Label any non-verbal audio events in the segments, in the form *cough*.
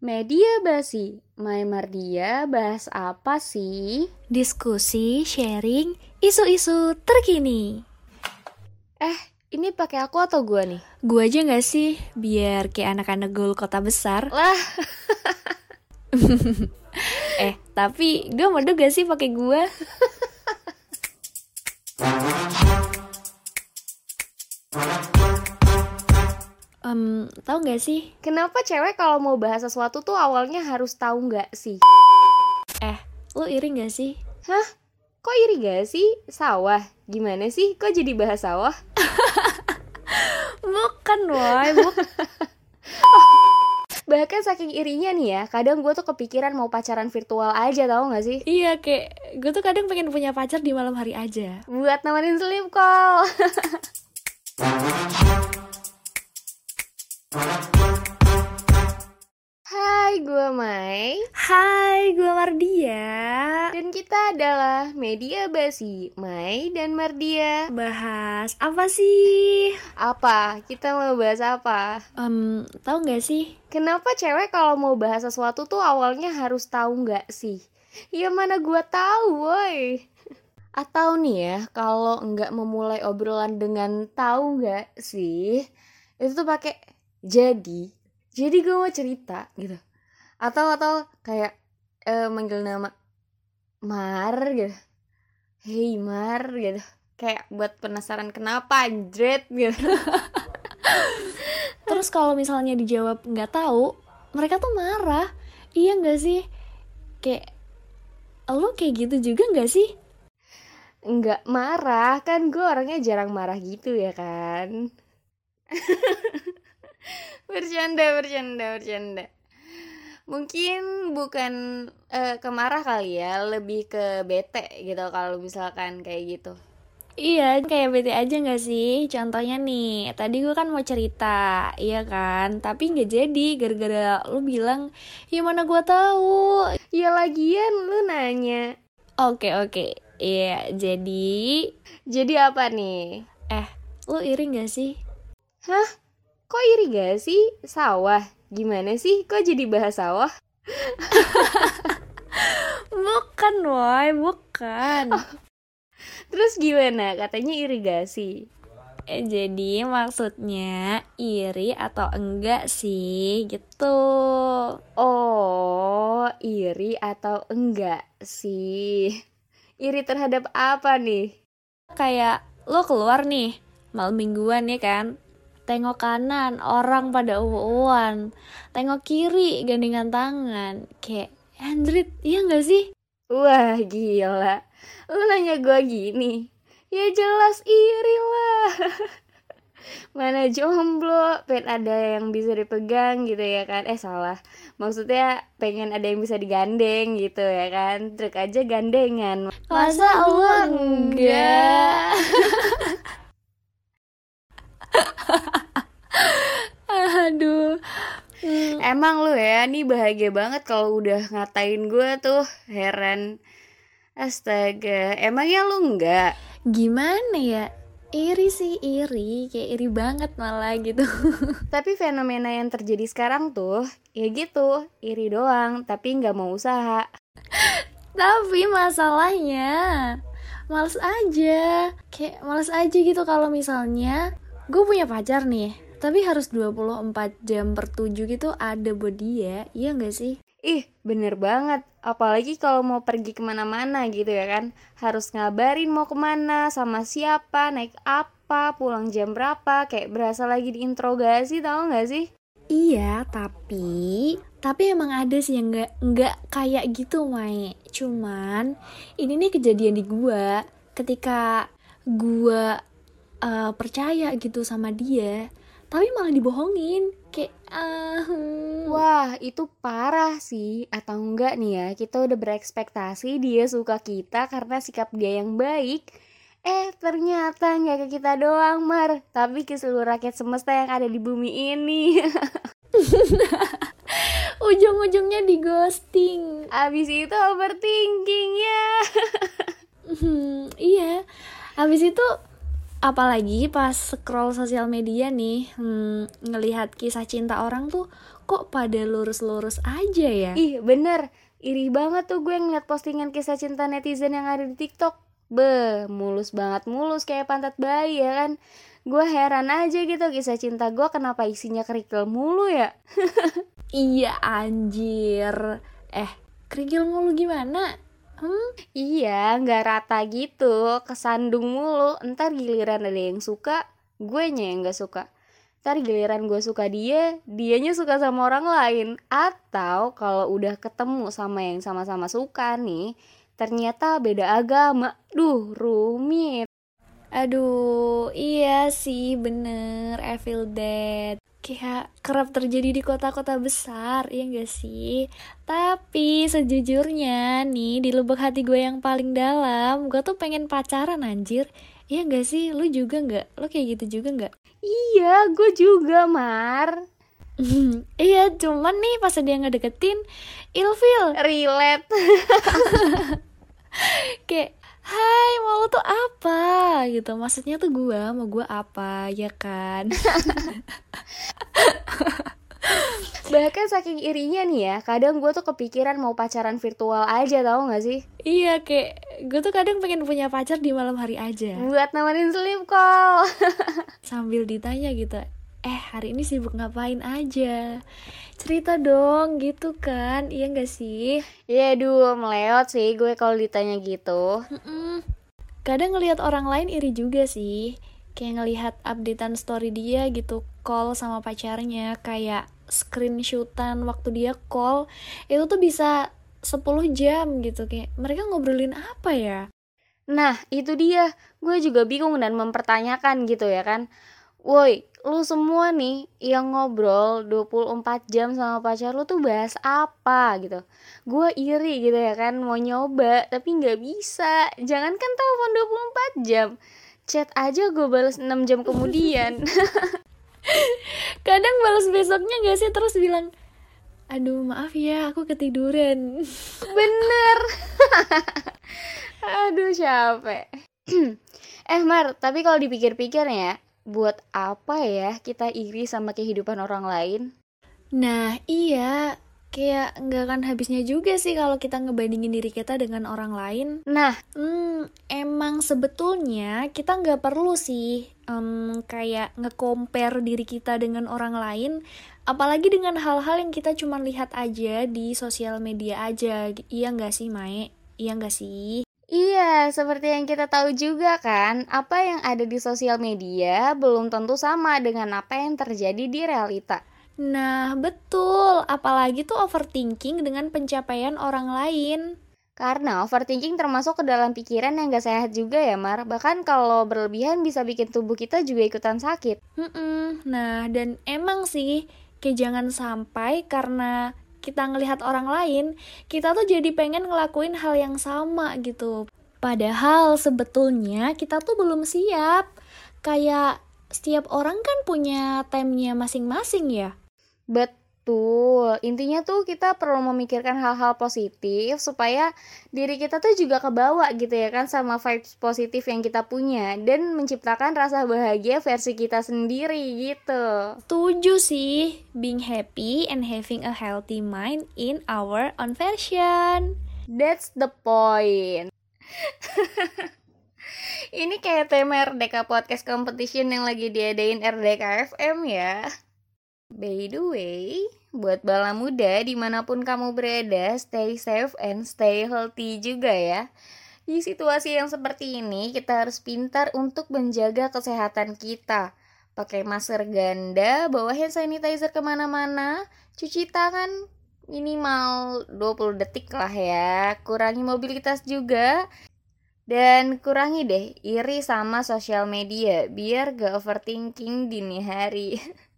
Media basi, My Mardia bahas apa sih? Diskusi, sharing, isu-isu terkini. Eh, ini pakai aku atau gua nih? Gua aja gak sih? Biar kayak anak-anak gaul kota besar. *laughs* Lah, *laughs* Eh, tapi gue mau gak sih pakai gua? *laughs* Em, tahu gak sih? kenapa cewek kalau mau bahas sesuatu tuh awalnya harus tahu nggak sih? Eh, lu iri gak sih? Hah? Kok iri gak sih? Sawah? Gimana sih? Kok jadi bahas sawah? Bukan, woy. Buk *laughs* Bahkan saking irinya nih ya, kadang gue tuh kepikiran mau pacaran virtual aja tau gak sih? iya, kayak gue tuh kadang pengen punya pacar di malam hari aja. Buat nemenin sleep call. *laughs* Hai, gue Mai. Hai, gue Mardia. Dan kita adalah Media Basi, Mai dan Mardia. Bahas apa sih? Apa? Kita mau bahas apa? Em, tahu gak sih? Kenapa cewek kalau mau bahas sesuatu tuh awalnya harus tahu nggak sih? Ya mana gua tahu, woi. Atau nih ya, kalau nggak memulai obrolan dengan tahu nggak sih, itu tuh pakai jadi. Jadi gue mau cerita gitu. Atau atau kayak eh, manggil nama Mar gitu. Hey Mar gitu. Kayak buat penasaran kenapa anjret gitu. *laughs* Terus kalau misalnya dijawab nggak tahu, mereka tuh marah. Iya nggak sih? Kayak lo kayak gitu juga nggak sih? nggak marah kan gue orangnya jarang marah gitu ya kan *laughs* bercanda bercanda bercanda mungkin bukan eh, kemarah kali ya lebih ke bete gitu kalau misalkan kayak gitu Iya, kayak bete aja nggak sih? Contohnya nih, tadi gue kan mau cerita, iya kan? Tapi nggak jadi, gara-gara lu bilang, ya mana gue tahu. ya lagian lu nanya Oke oke, iya jadi, jadi apa nih eh, lu iri nggak sih? hah kok iri gak sih sawah gimana sih kok jadi bahas sawah *laughs* Bukan, woy, bukan. terus gimana katanya irigasi Eh, jadi maksudnya iri atau enggak sih gitu. Oh, iri atau enggak sih? Iri terhadap apa nih? Kayak lo keluar nih malam mingguan ya kan. Tengok kanan orang pada uwan. Tengok kiri gandengan tangan. Kayak Andrit, iya enggak sih? Wah, gila. Lu nanya gua gini. Ya jelas iri lah. *laughs* Mana jomblo, pengen ada yang bisa dipegang gitu ya kan. Eh salah. Maksudnya pengen ada yang bisa digandeng gitu ya kan. Truk aja gandengan. Masa lo enggak? Aduh. *laughs* Emang lu ya, nih bahagia banget kalau udah ngatain gua tuh. Heran. Astaga, emangnya lu enggak? gimana ya? Iri sih iri, kayak iri banget malah gitu. *laughs* Tapi fenomena yang terjadi sekarang tuh, ya gitu, iri doang, tapi nggak mau usaha. Tapi masalahnya males aja. Kayak males aja gitu kalau misalnya gue punya pacar nih, tapi harus 24 jam per 7 gitu ada buat dia. Iya gak sih? Ih, bener banget. Apalagi kalau mau pergi ke mana-mana gitu ya kan. Harus ngabarin mau ke mana, sama siapa, naik apa, pulang jam berapa. Kayak berasa lagi diinterogasi tau gak sih? Iya, tapi tapi emang ada sih yang nggak nggak kayak gitu, Mai. Cuman ini nih kejadian di gua ketika gua eh, percaya gitu sama dia, tapi malah dibohongin. Kayak ah, hmm. Wah, itu parah sih. Atau enggak nih ya, kita udah berekspektasi dia suka kita karena sikap dia yang baik. Eh, ternyata nggak ke kita doang, Mar. Tapi ke seluruh rakyat semesta yang ada di bumi ini. *laughs* ujung-ujungnya di ghosting. Abis itu overthinking ya. Hmm, iya. Habis itu apalagi pas scroll sosial media nih hmm, ngelihat kisah cinta orang tuh kok pada lurus-lurus aja ya? Ih bener. Iri banget tuh gue ngeliat postingan kisah cinta netizen yang ada di tiktok. Be mulus banget mulus kayak pantat bayi ya kan? Gue heran aja gitu kisah cinta gue kenapa isinya kerikil mulu ya? *laughs* Iya anjir. Eh kerikil mulu gimana Hmm? Iya, nggak rata gitu, kesandung mulu. Ntar giliran ada yang suka, gue nya yang nggak suka. Ntar giliran gue suka dia, dianya suka sama orang lain. Atau kalau udah ketemu sama yang sama-sama suka nih, ternyata beda agama. Duh, rumit. Aduh, iya sih bener, I feel kayak kerap terjadi di kota-kota besar, ya gak sih? Tapi sejujurnya nih, di lubuk hati gue yang paling dalam, gue tuh pengen pacaran anjir. Iya gak sih? Lu juga gak? Lu kayak gitu juga gak? Iya, gue juga, Mar. *laughs* iya, cuman nih pas dia ngedeketin, ilfil. Relate. *laughs* kayak Hai, mau lo tuh apa? Gitu, maksudnya tuh gue, mau gue apa, ya kan? *laughs* Bahkan saking irinya nih ya, kadang gue tuh kepikiran mau pacaran virtual aja tau gak sih? Iya, kayak gue tuh kadang pengen punya pacar di malam hari aja Buat nemenin sleep call *laughs* Sambil ditanya gitu, eh hari ini sibuk ngapain aja? cerita dong gitu kan? Iya gak sih? Iya duh meleot sih gue kalau ditanya gitu. Kadang ngelihat orang lain iri juga sih. Kayak ngelihat updatean story dia gitu call sama pacarnya. Kayak screenshotan waktu dia call. Itu tuh bisa 10 jam gitu kayak mereka ngobrolin apa ya? Nah itu dia. Gue juga bingung dan mempertanyakan gitu ya kan woi lu semua nih yang ngobrol 24 jam sama pacar lu tuh bahas apa gitu? Gue iri gitu ya kan mau nyoba tapi nggak bisa. Jangankan telepon 24 jam? Chat aja gue balas 6 jam kemudian. *laughs* Kadang balas besoknya gak sih? Terus bilang aduh maaf ya aku ketiduran. *laughs* Bener. *laughs* Aduh capek. *clears throat* Eh Mar tapi kalau dipikir-pikir ya buat apa ya kita iri sama kehidupan orang lain? Nah, iya. Kayak nggak akan habisnya juga sih kalau kita ngebandingin diri kita dengan orang lain. Nah, hmm, emang sebetulnya kita nggak perlu sih um, kayak nge-compare diri kita dengan orang lain. Apalagi dengan hal-hal yang kita cuma lihat aja di sosial media aja. Iya nggak sih, Mae? Iya nggak sih? Iya, seperti yang kita tahu juga kan, apa yang ada di sosial media belum tentu sama dengan apa yang terjadi di realita. Nah, betul. Apalagi tuh overthinking dengan pencapaian orang lain. Karena overthinking termasuk ke dalam pikiran yang gak sehat juga ya, Mar. Bahkan kalau berlebihan bisa bikin tubuh kita juga ikutan sakit. Hmm, nah, dan emang sih, kayak jangan sampai karena kita ngelihat orang lain, kita tuh jadi pengen ngelakuin hal yang sama gitu. Padahal sebetulnya kita tuh belum siap. Kayak setiap orang kan punya timenya masing-masing ya. But Betul, intinya tuh kita perlu memikirkan hal-hal positif supaya diri kita tuh juga kebawa gitu ya kan sama vibes positif yang kita punya dan menciptakan rasa bahagia versi kita sendiri gitu. Tujuh sih, being happy and having a healthy mind in our own version. That's the point. *laughs* Ini kayak tema RDK Podcast Competition yang lagi diadain RDK FM ya. By the way, buat bala muda di mana pun kamu berada, stay safe and stay healthy juga ya. Di situasi yang seperti ini, kita harus pintar untuk menjaga kesehatan kita. Pakai masker ganda, bawa hand sanitizer ke mana-mana, cuci tangan minimal 20 detik lah ya. Kurangi mobilitas juga, dan kurangi deh iri sama sosial media, biar gak overthinking dini hari. *laughs*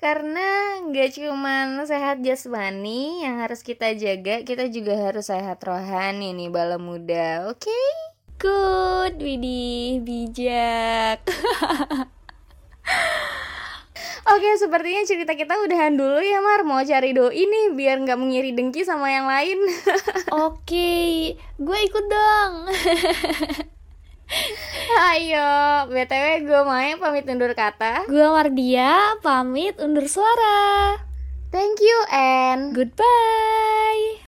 Karena nggak cuma sehat jasmani yang harus kita jaga, kita juga harus sehat rohani nih bala muda, oke? Okay? Good, Widi, bijak. *laughs* Oke, sepertinya cerita kita udahan dulu ya Mar Mau cari doi nih biar nggak mengiri dengki sama yang lain *laughs* Oke, gue ikut dong *laughs* Ayo, BTW gue main pamit undur kata. Gue Mardia, pamit undur suara. Thank you and Goodbye.